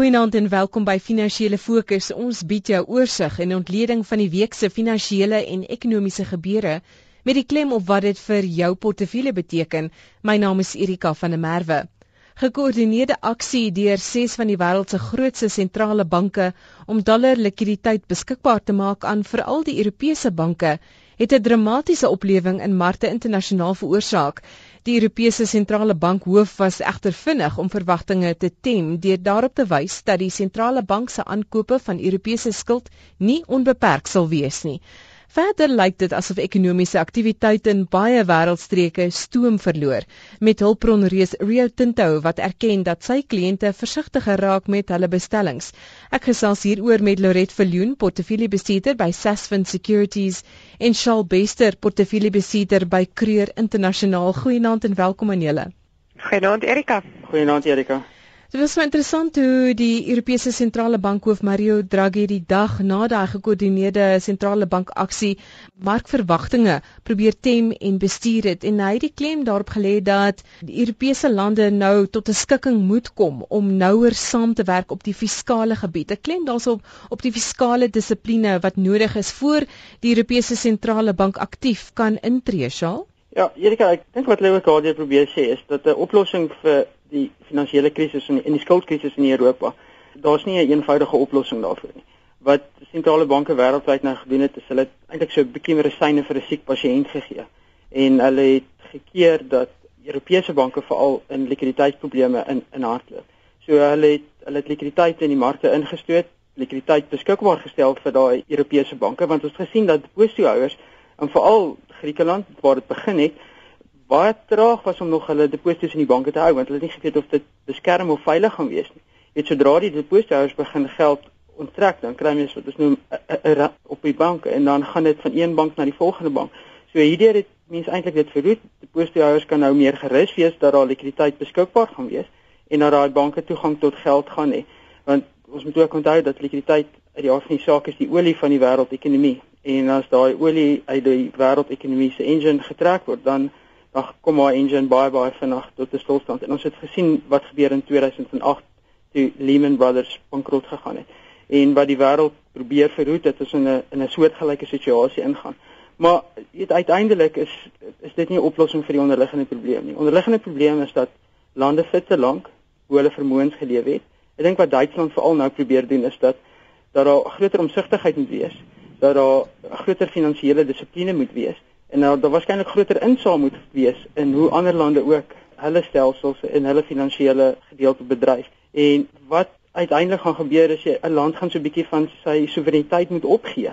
Goeienaand en welkom by Finansiële Fokus. Ons bied jou oorsig en ontleding van die week se finansiële en ekonomiese gebeure met die klem op wat dit vir jou portefeulje beteken. My naam is Erika van der Merwe. Gekoördineerde aksie deur ses van die wêreld se grootste sentrale banke om dollar likwiditeit beskikbaar te maak aan veral die Europese banke het 'n dramatiese oplewing in markte internasionaal veroorsaak. Die Europese sentrale bank hoof was egter vinnig om verwagtinge te tem deur daarop te wys dat die sentrale bank se aankope van Europese skuld nie onbeperk sal wees nie. Verder lyk dit asof ekonomiese aktiwiteit in baie wêreldstreke stoom verloor, met hulpbron reus Rio Tinto wat erken dat sy kliënte versigtiger raak met hulle bestellings. Ek gesels hieroor met Loret Viljoen, portefeuljebestuurder by Sasfin Securities, en Charles Bester, portefeuljebestuurder by Creer Internasionaal. Goeienaand en welkom aan julle. Goeienaand Erika. Goeienaand Erika. Dit was so interessant hoe die Europese sentrale bankhoof Mario Draghi die dag na daai gekoördineerde sentrale bank aksie markverwagtinge probeer tem en bestuur het en hy het die klem daarop gelê dat die Europese lande nou tot 'n skikking moet kom om nouer saam te werk op die fiskale gebied. 'n Klem daarop op die fiskale dissipline wat nodig is voor die Europese sentrale bank aktief kan intree, Shaal. Ja, Erika, ek dink wat Leo Cardier probeer sê is dat 'n oplossing vir die finansiële krisis en die, die skuldkrisis in Europa. Daar's nie 'n een eenvoudige oplossing daarvoor nie. Wat sentrale banke wêreldwyd nou gedoen het, is hulle eintlik so 'n bietjie medisyne vir 'n siek pasiënt gegee. En hulle het gekeer dat Europese banke veral in likwiditeitsprobleme in in hardloop. So hulle het hulle het likwiditeit in die markte ingestoot, likwiditeit beskikbaar gestel vir daai Europese banke want ons het gesien dat depositohouers en veral Griekeland waar dit begin het, baie traag was om nog hulle deposito's in die banke te hou want hulle het nie geweet of dit beskerm of veilig gaan wees nie. Net sodra die deposito's begin geld onttrek, dan kry mense wat ons noem 'n op die bank en dan gaan dit van een bank na die volgende bank. So hierdeur het mense eintlik dit verhoed. Deposito's kan nou meer gerus wees dat daar likwiditeit beskikbaar gaan wees en dat daai banke toegang tot geld gaan hê. Want ons moet ook onthou dat likwiditeit uit die aard van die saak is die olie van die wêreldekonomie en as daai olie uit die wêreldekonomie se engine getrek word, dan dan kom haar engine baie baie vinnig tot 'n stilstand. En ons het gesien wat gebeur in 2008 toe Lehman Brothers bankrot gegaan het. En wat die wêreld probeer verhoed het is in 'n in 'n soortgelyke situasie ingaan. Maar dit uiteindelik is is dit nie 'n oplossing vir die onderliggende probleem nie. Onderliggende probleem is dat lande vir te lank hoe hulle vermoëns geleef het. Ek dink wat Duitsland veral nou probeer doen is dat dat daar groter omsigtigheid moet wees, dat daar groter finansiële dissipline moet wees en nou daar waarskynlik groter insaam moet wees in hoe ander lande ook hulle stelsels en hulle finansiële gedeelte bedryf. En wat uiteindelik gaan gebeur is jy 'n land gaan so 'n bietjie van sy soewereiniteit moet opgee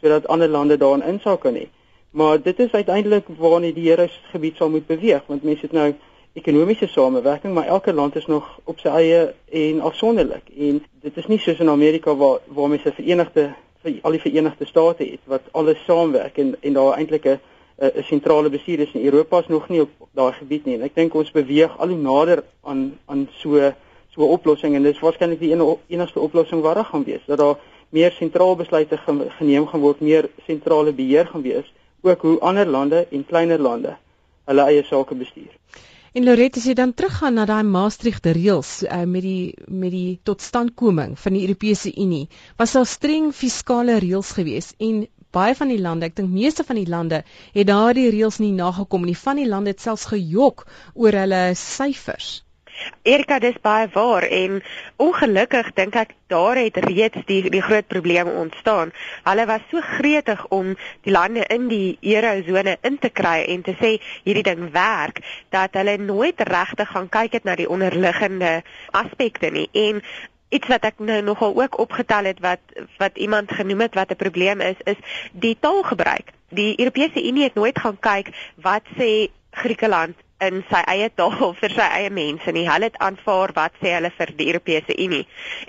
sodat ander lande daarin insaak kan hê. Maar dit is uiteindelik waarna die Here se gebied sal moet beweeg want mense het nou ekonomiese samewerking maar elke land is nog op sy eie en afsonderlik en dit is nie soos in Amerika waar waar mense verenigde vir al die verenigde state het wat alles saamwerk en en daar eintlik 'n 'n sentrale bestuur is in Europa is nog nie op daai gebied nie. En ek dink ons beweeg al hoe nader aan aan so so 'n oplossing en dis waarskynlik die ene, enigste oplossing wat daar gaan wees dat daar meer sentraal besluite geneem gaan word, meer sentrale beheer gaan wees, ook hoe ander lande en kleiner lande hulle eie sake bestuur. En Lorette, as jy dan teruggaan na daai Maastricht reëls uh, met die met die totstandkoming van die Europese Unie, was daar streng fiskale reëls geweest en baie van die lande, ek dink meeste van die lande het daardie reëls nie nagekom nie. Van die lande het selfs gejok oor hulle syfers. Erika dis baie waar en ongelukkig dink ek daar het reeds die die groot probleme ontstaan. Hulle was so gretig om die lande in die eurozone in te kry en te sê hierdie ding werk dat hulle nooit regtig gaan kyk het na die onderliggende aspekte nie. En iets wat ek nou nogal ook opgetel het wat wat iemand genoem het wat 'n probleem is is die taalgebruik. Die Europese Unie het nooit gaan kyk wat sê Griekeland in sy eie taal vir sy eie mense nie. Hulle het aanvaar wat sê hulle vir die Europese Unie.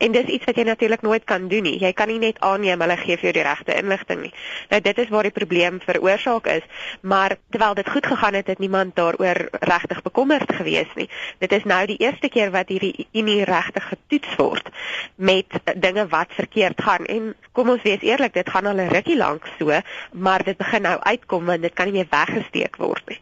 En dis iets wat jy natuurlik nooit kan doen nie. Jy kan nie net aanneem hulle gee vir jou die regte inligting nie. Nou dit is waar die probleem veroorsaak is, maar terwyl dit goed gegaan het, het niemand daaroor regtig bekommerd gewees nie. Dit is nou die eerste keer wat hierdie Unie regtig getoets word met dinge wat verkeerd gaan. En kom ons wees eerlik, dit gaan al 'n rukkie lank so, maar dit begin nou uitkom want dit kan nie meer weggesteek word nie.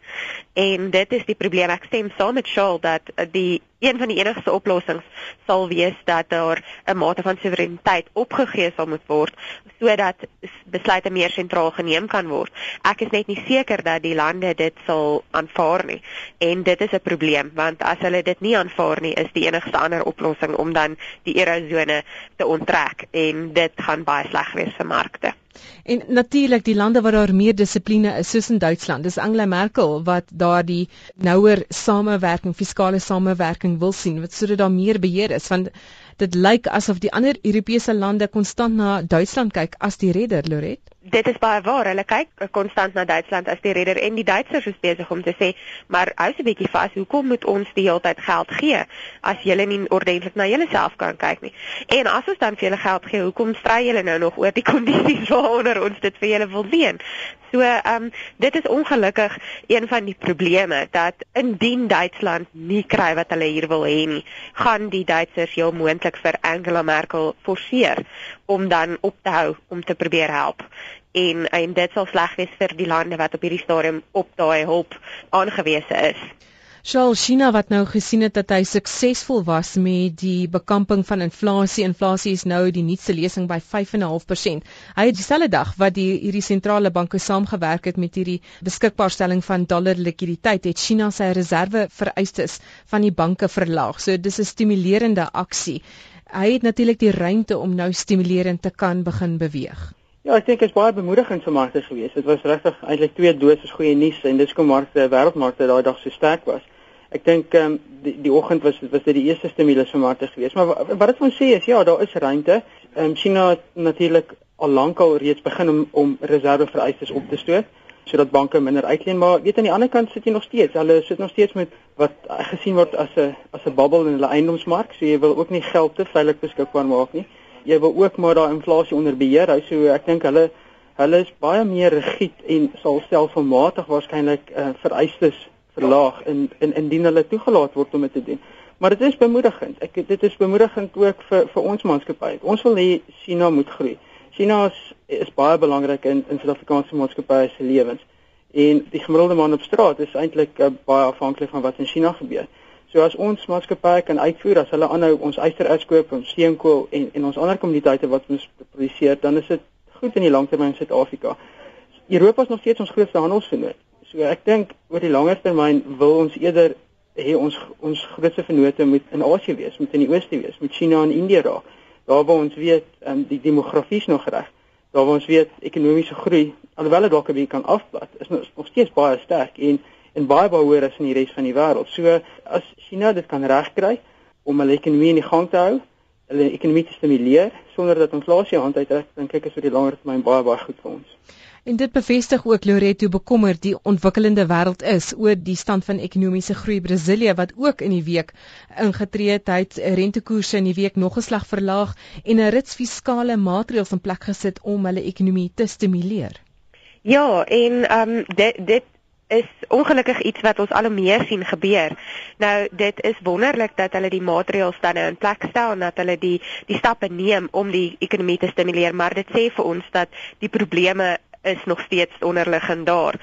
En dit is die probleem. Ek stem saam met Charles dat die een van die enigste oplossings sal wees dat daar 'n mate van soewereiniteit opgegee sal moet word sodat besluite meer sentraal geneem kan word. Ek is net nie seker dat die lande dit sal aanvaar nie en dit is 'n probleem want as hulle dit nie aanvaar nie is die enigste ander oplossing om dan die eurozone te onttrek en dit gaan baie sleg wees vir markte. En natuurlik die lande waar daar meer dissipline is soos in Duitsland. Dis Angela Merkel wat daardie nouer samewerking, fiskale samewerking wil sien wat sodat daar meer beheer is want dit lyk asof die ander Europese lande konstant na Duitsland kyk as die redder, Loret. Dit is baie waar. Hulle kyk konstant na Duitsland as die redder en die Duitsers is besig om te sê, maar hou se bietjie vas, hoekom moet ons die hele tyd geld gee as julle nie ordentlik na julleself kan kyk nie? En as ons dan vir julle geld gee, hoekom stry julle nou nog oor die kondisies waaronder ons dit vir julle wil leen? So, ehm um, dit is ongelukkig een van die probleme dat indien Duitsland nie kry wat hulle hier wil hê nie, gaan die Duitsers heel moontlik vir Angela Merkel forceer om dan op te hou om te probeer help. En en dit sal sleg wees vir die lande wat op hierdie stadium op daai hulp aangewese is. Charles China wat nou gesien het dat hy suksesvol was met die bekamping van inflasie. Inflasie is nou die nuutste lesing by 5.5%. Hy het dieselfde dag wat die hierdie sentrale banke saamgewerk het met hierdie beskikbaarstelling van dollar likwiditeit, het China sy reserve vereistes van die banke verlaag. So dis 'n stimulerende aksie. Hy het natuurlik die ruimte om nou stimulerend te kan begin beweeg. Ja, ek dink dit is baie bemoedigend vir markte gewees. Dit was regtig eintlik twee doses goeie nuus en dis kom markte wêreldmarkte daai dag so sterk was. Ek dink ehm um, die, die oggend was was dit die eerste stimulus vir markte gewees, maar wat dit ons sê is ja, daar is ruimte. Ehm um, China het natuurlik al lank al reeds begin om om reservevereistes op te stoot sodat banke minder uitleen, maar weet aan die ander kant sit jy nog steeds. Hulle sit nog steeds met wat gesien word as 'n as 'n bubble in hulle eiendomsmark, so jy wil ook nie geld te veilig beskikbaar maak nie. Jy wil ook maar daai inflasie onder beheer hou. So ek dink hulle hulle is baie meer rigied en sal stelselmatig waarskynlik uh, vereistes verlaag in in indien hulle toegelaat word om dit te doen. Maar dit is bemoedigend. Ek dit is bemoedigend ook vir vir ons maatskappy. Ons wil hê China moet groei. China is, is baie belangrik in in Suid-Afrikaanse maatskappye se lewens. En die gemiddelde man op straat is eintlik uh, baie afhanklik van wat in China gebeur. So as ons maatskappye kan uitvoer as hulle aanhou ons yster uitkoop, ons steenkool en en ons ander kommoditeite wat ons produseer, dan is dit goed in die langtermyn in Suid-Afrika. Europa is nog steeds ons grootste handelsvennoot. So ek dink oor die langer termyn wil ons eerder hê ons ons grootste vennote moet in Asië wees, moet in die ooste wees, met China en Indië raak. Daar waar ons weet um, die demografie is nog reg. Daar waar ons weet ekonomiese groei alhoewel dit dalk 'n bietjie kan afplat, is nog, nog steeds baie sterk en en baie baie hoër as in die res van die wêreld. So as China dit kan regkry om hulle ekonomie in die gang te hou, hulle ekonomie te stimuleer sonder dat inflasie aan uittrek, dink ek is vir die langer termyn baie baie goed vir ons. En dit bevestig ook Loreto bekommer die ontwikkelende wêreld is oor die stand van ekonomiese groei Brasilië wat ook in die week ingetree het, het rentekoerse in die week nog geslag verlaag en 'n rits fiskale maatreëls in plek gesit om hulle ekonomie te stimuleer. Ja, en ehm um, dit dit is ongelukkig iets wat ons al meer sien gebeur. Nou dit is wonderlik dat hulle die maatreëls dan nou in plek stel en dat hulle die die stappe neem om die ekonomie te stimuleer, maar dit sê vir ons dat die probleme is nog steeds onderliggend daar.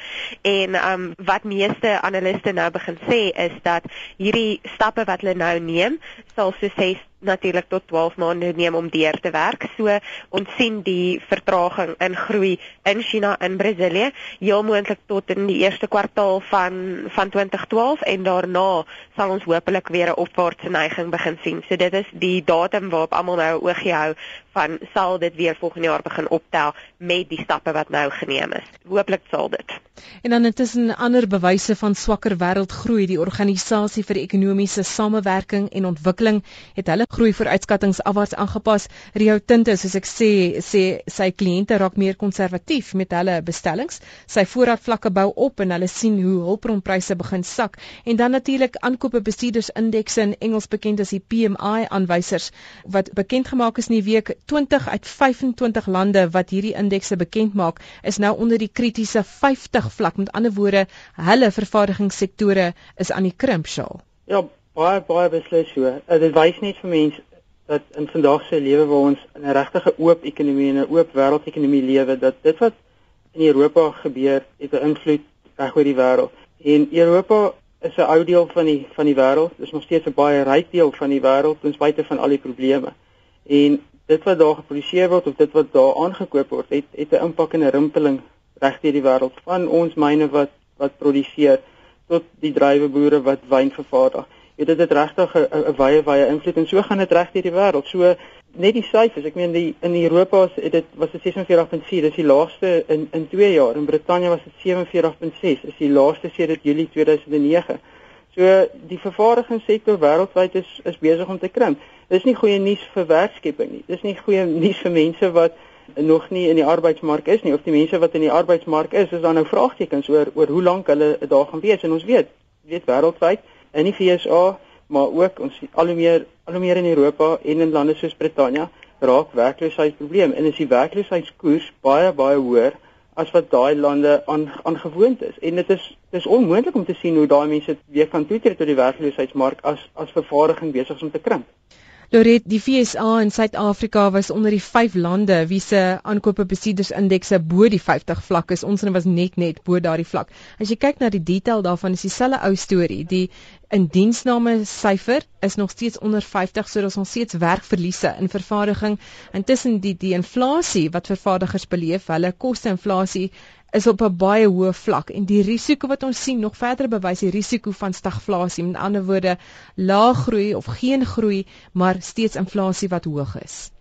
En um wat meeste analiste nou begin sê is dat hierdie stappe wat hulle nou neem, sal so sê natuurlik tot 12 maande neem om deur te werk. So ons sien die vertraging in groei in China en Brasilië heel moontlik tot in die eerste kwartaal van van 2012 en daarna sal ons hopelik weer 'n opwaartse neiging begin sien. So dit is die datum waarop almal nou oogie hou van sal dit weer volgende jaar begin optel met die stappe wat nou geneem is. Hooplik sal dit. En dan intussen ander bewyse van swakker wêreldgroei, die organisasie vir ekonomiese samewerking en ontwikkeling het hulle groei vooruitskattinge afwaarts aangepas. Rio Tinto, soos ek sê, sê sy kliënte raak meer konservatief met hulle bestellings. Sy voorraadvlakke bou op en hulle sien hoe hulpbronpryse begin sak. En dan natuurlik aankope bestuurdersindekse in Engels bekend as die PMI aanwysers wat bekend gemaak is in die week 20 uit 25 lande wat hierdie indekse bekend maak, is nou onder die kritiese 50 vlak. Met ander woorde, hulle vervaardigingssektore is aan die krimp sjaal. Ja, baie baie beslis so. Uh, dit wys net vir mense dat in vandag se lewe waar ons in 'n regtige oop ekonomie en 'n oop wêreldekonomie lewe, dat dit wat in Europa gebeur, het 'n invloed reg oor die wêreld. En Europa is 'n ou deel van die van die wêreld. Dit is nog steeds 'n baie ryk deel van die wêreld ten spyte van al die probleme. En dit wat daar geproduseer word of dit wat daar aangekoop word, het het 'n impak en 'n rimpeling regdeur die wêreld van ons myne wat wat produseer tot die druiweboere wat wyn vervaardig. Dit het regtig 'n baie baie invloed en so gaan dit regdeur die wêreld. So net die syfers, ek meen die in Europa was dit was dit 46.4, dis die laagste in in 2 jaar. In Brittanje was dit 47.6, is die laagste sedert Julie 2009. So die vervaardigingssektor wêreldwyd is is besig om te krimp. Dis nie goeie nuus vir werkskepping nie. Dis nie goeie nuus vir mense wat nog nie in die arbeidsmark is nie of die mense wat in die arbeidsmark is, is daar nou vraagtekens oor oor hoe lank hulle daar gaan wees en ons weet, weet wêreldwyd in die FSA maar ook ons al hoe meer al hoe meer in Europa en in lande soos Brittanje raak werkloosheidprobleem en is die werkloosheidskoers baie baie hoër as wat daai lande aan aangewoond is en dit is dis onmoontlik om te sien hoe daai mense weer kan toetree tot die werkloosheidsmark as as vervaardiging besig is om te krimp. Loret, die FSA in Suid-Afrika was onder die 5 lande wie se aankope besiedersindekse bo die 50 vlak is. Ons was net net bo daardie vlak. As jy kyk na die detail daarvan is dieselfde ou storie. Die indiensname syfer is nog steeds onder 50 sodat ons steeds werkverliese in vervaardiging. Intussen die die inflasie wat vervaardigers beleef, hulle koste-inflasie is op 'n baie hoë vlak en die risiko wat ons sien nog verder bewys die risiko van stagflasie met ander woorde lae groei of geen groei maar steeds inflasie wat hoog is.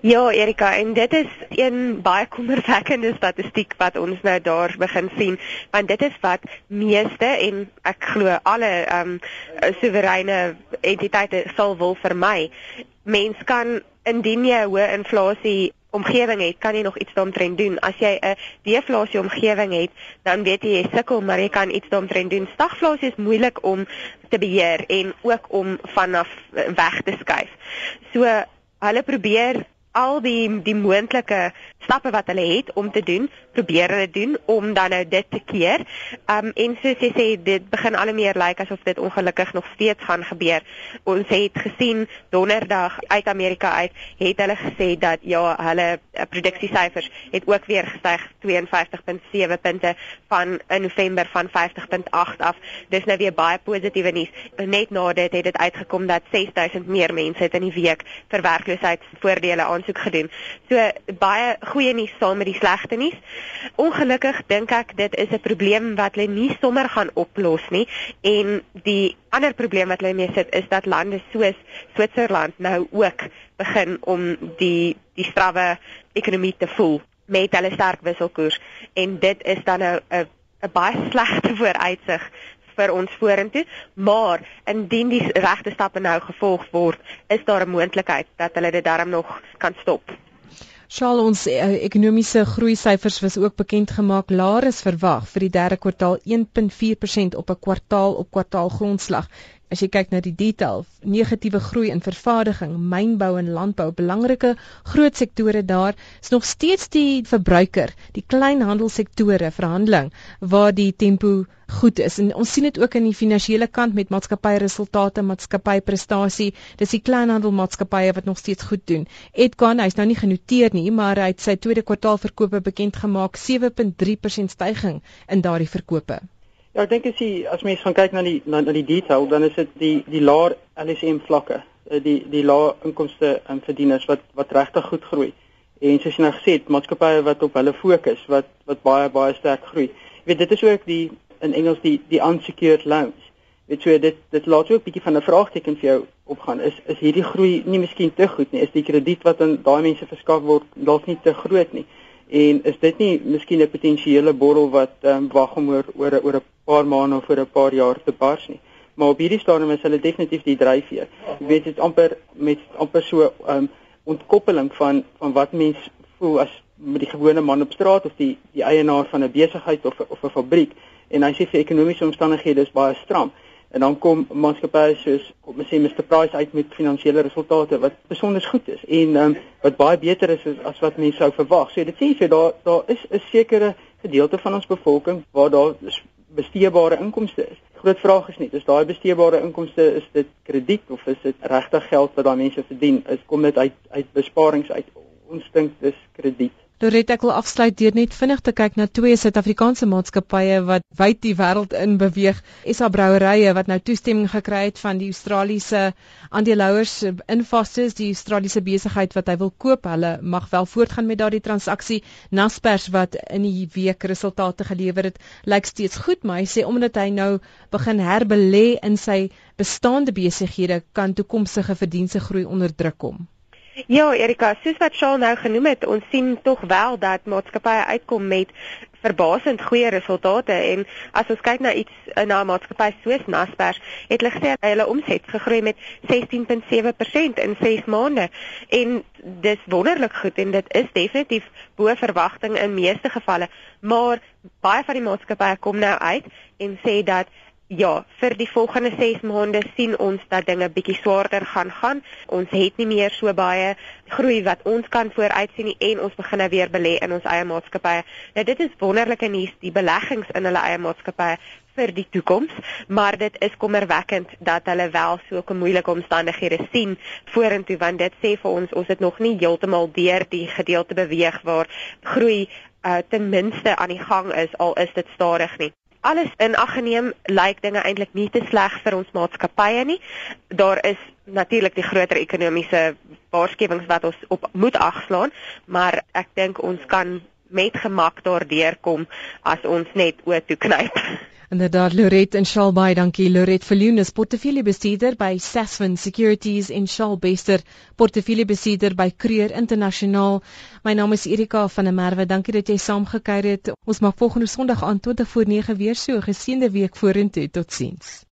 Ja Erika en dit is een baie kommerwekkende statistiek wat ons nou daar begin sien want dit is wat meeste en ek glo alle ehm um, soewereine entiteite sal wil vermy. Mens kan indien jy hoë inflasie omgewing het, kan jy nog iets daaromtrent doen. As jy 'n deflasie omgewing het, dan weet jy jy sukkel, maar jy kan iets daaromtrent doen. Stagflasie is moeilik om te beheer en ook om vanaf weg te skuif. So hulle probeer al die die moontlike stappe wat hulle het om te doen, probeer hulle doen om dan nou dit te keer. Um en soos jy sê, dit begin al meer lyk like asof dit ongelukkig nog steeds gaan gebeur. Ons het gesien donderdag uit Amerika uit het hulle gesê dat ja, hulle uh, produksiesyfers het ook weer gestyg 52.7 punte van in November van 50.8 af. Dis nou weer baie positiewe nuus. Net na dit het dit uitgekom dat 6000 meer mense het in die week vir werkloosheidsvoordele aansoek gedoen. So baie goeie nuus saam met die slegte nuus. Ongelukkig dink ek dit is 'n probleem wat hulle nie sommer gaan oplos nie en die ander probleem wat hulle mee sit is dat lande soos Switserland nou ook begin om die die strawwe ekonomie te voel met hulle sterk wisselkoers en dit is dan nou 'n 'n baie slegte vooruitsig vir ons vorentoe, maar indien die regte stappe nou gevolg word, is daar 'n moontlikheid dat hulle dit darm nog kan stop. Sal ons uh, ekonomiese groei syfers was ook bekend gemaak laer as verwag vir die derde kwartaal 1.4% op 'n kwartaal op kwartaal grondslag. As jy kyk na die detail, negatiewe groei in vervaardiging, mynbou en landbou, belangrike groot sektore daar, is nog steeds die verbruiker, die kleinhandelsektore verhandeling waar die tempo goed is. En ons sien dit ook in die finansiële kant met maatskappyresultate, maatskappyprestasie. Dis die kleinhandelmaatskappye wat nog steeds goed doen. Edcon, hy's nou nie genoteer nie, maar hy het sy tweede kwartaal verkope bekend gemaak, 7.3% stygings in daardie verkope. Ja, ek dink as jy as mens gaan kyk na die na, na die detail, dan is dit die die laer LSM vlakke, eh, die die lae inkomste en verdieners wat wat regtig goed groei. En soos jy nou gesê het, maatskappye wat op hulle fokus, wat wat baie baie sterk groei. Jy weet dit is ook die in Engels die die unsecured loans. Dit so dit dit laat ook 'n bietjie van 'n vraagteken vir jou opgaan. Is is hierdie groei nie miskien te goed nie? Is die krediet wat aan daai mense verskaf word dalk nie te groot nie? En is dit nie miskien 'n potensiële borrel wat ehm um, wag om oor oor oor 'n paar maande of oor 'n paar jaar te bars nie? Maar op hierdie stadium is hulle definitief die dryfveer. Jy weet dit amper met amper so ehm um, ontkoppeling van van wat mense voel as met die gewone man op straat of die die eienaar van 'n besigheid of of 'n fabriek en hy sê vir ekonomiese omstandighede is baie stram en dan kom maatskappye soos kom ons sê Mr Price uit met finansiële resultate wat besonder goed is en um, wat baie beter is as, as wat mense sou verwag. So dit sê vir daar daar is 'n sekere gedeelte van ons bevolking waar daar besteebare inkomste is. Groot vraag is net, is daai besteebare inkomste is dit krediet of is dit regtig geld wat daai mense verdien? Is kom dit uit uit besparings uit? Ons dink dis krediet. Loret ek wil afsluit deur net vinnig te kyk na twee Suid-Afrikaanse maatskappye wat wyd die wêreld in beweeg. SA Brouwerye wat nou toestemming gekry het van die Australiese aandeelhouers Infosys, die Australiese besigheid wat hy wil koop. Hulle mag wel voortgaan met daardie transaksie. Naspers wat in die week resultate gelewer het, lyk steeds goed, maar hy sê omdat hy nou begin herbelê in sy bestaande besighede, kan toekomstige verdienste groei onder druk kom. Ja, Erika, soos wat Shaal nou genoem het, ons sien tog wel dat maatskappye uitkom met verbasend goeie resultate en as ons kyk na iets na 'n maatskappy soos Naspers, het hulle gesê hulle omset gegroei met 16.7% in 6 maande. En dis wonderlik goed en dit is definitief bo verwagting in meeste gevalle, maar baie van die maatskappye kom nou uit en sê dat Ja, vir die volgende 6 maande sien ons dat dinge bietjie swaarder gaan gaan. Ons het nie meer so baie groei wat ons kan vooruitsien nie en ons begin nou weer belê in ons eie maatskappye. Nou dit is wonderlike nuus, die beleggings in hulle eie maatskappye vir die toekoms, maar dit is kommerwekkend dat hulle wel 'n moeilike omstandighede sien vorentoe want dit sê vir ons ons het nog nie heeltemal deur die gedeelte beweeg waar groei uh, ten minste aan die gang is al is dit stadig nie alles in ag geneem lyk dinge eintlik nie te sleg vir ons maatskappye nie. Daar is natuurlik die groter ekonomiese waarskuwings wat ons op moet agslaan, maar ek dink ons kan met gemak daardeur kom as ons net oë toe knyp. Inderdaad Loret en Shaal baie dankie Loret Viljoen is portefeuljebestuurder by Sasfin Securities en Shaal Bester portefeuljebestuurder by Creer Internasionaal. My naam is Erika van der Merwe. Dankie dat jy saamgekyker het. Ons maak volgende Sondag aan 20 voor 9 weer so geseënde week vorentoe. Totsiens.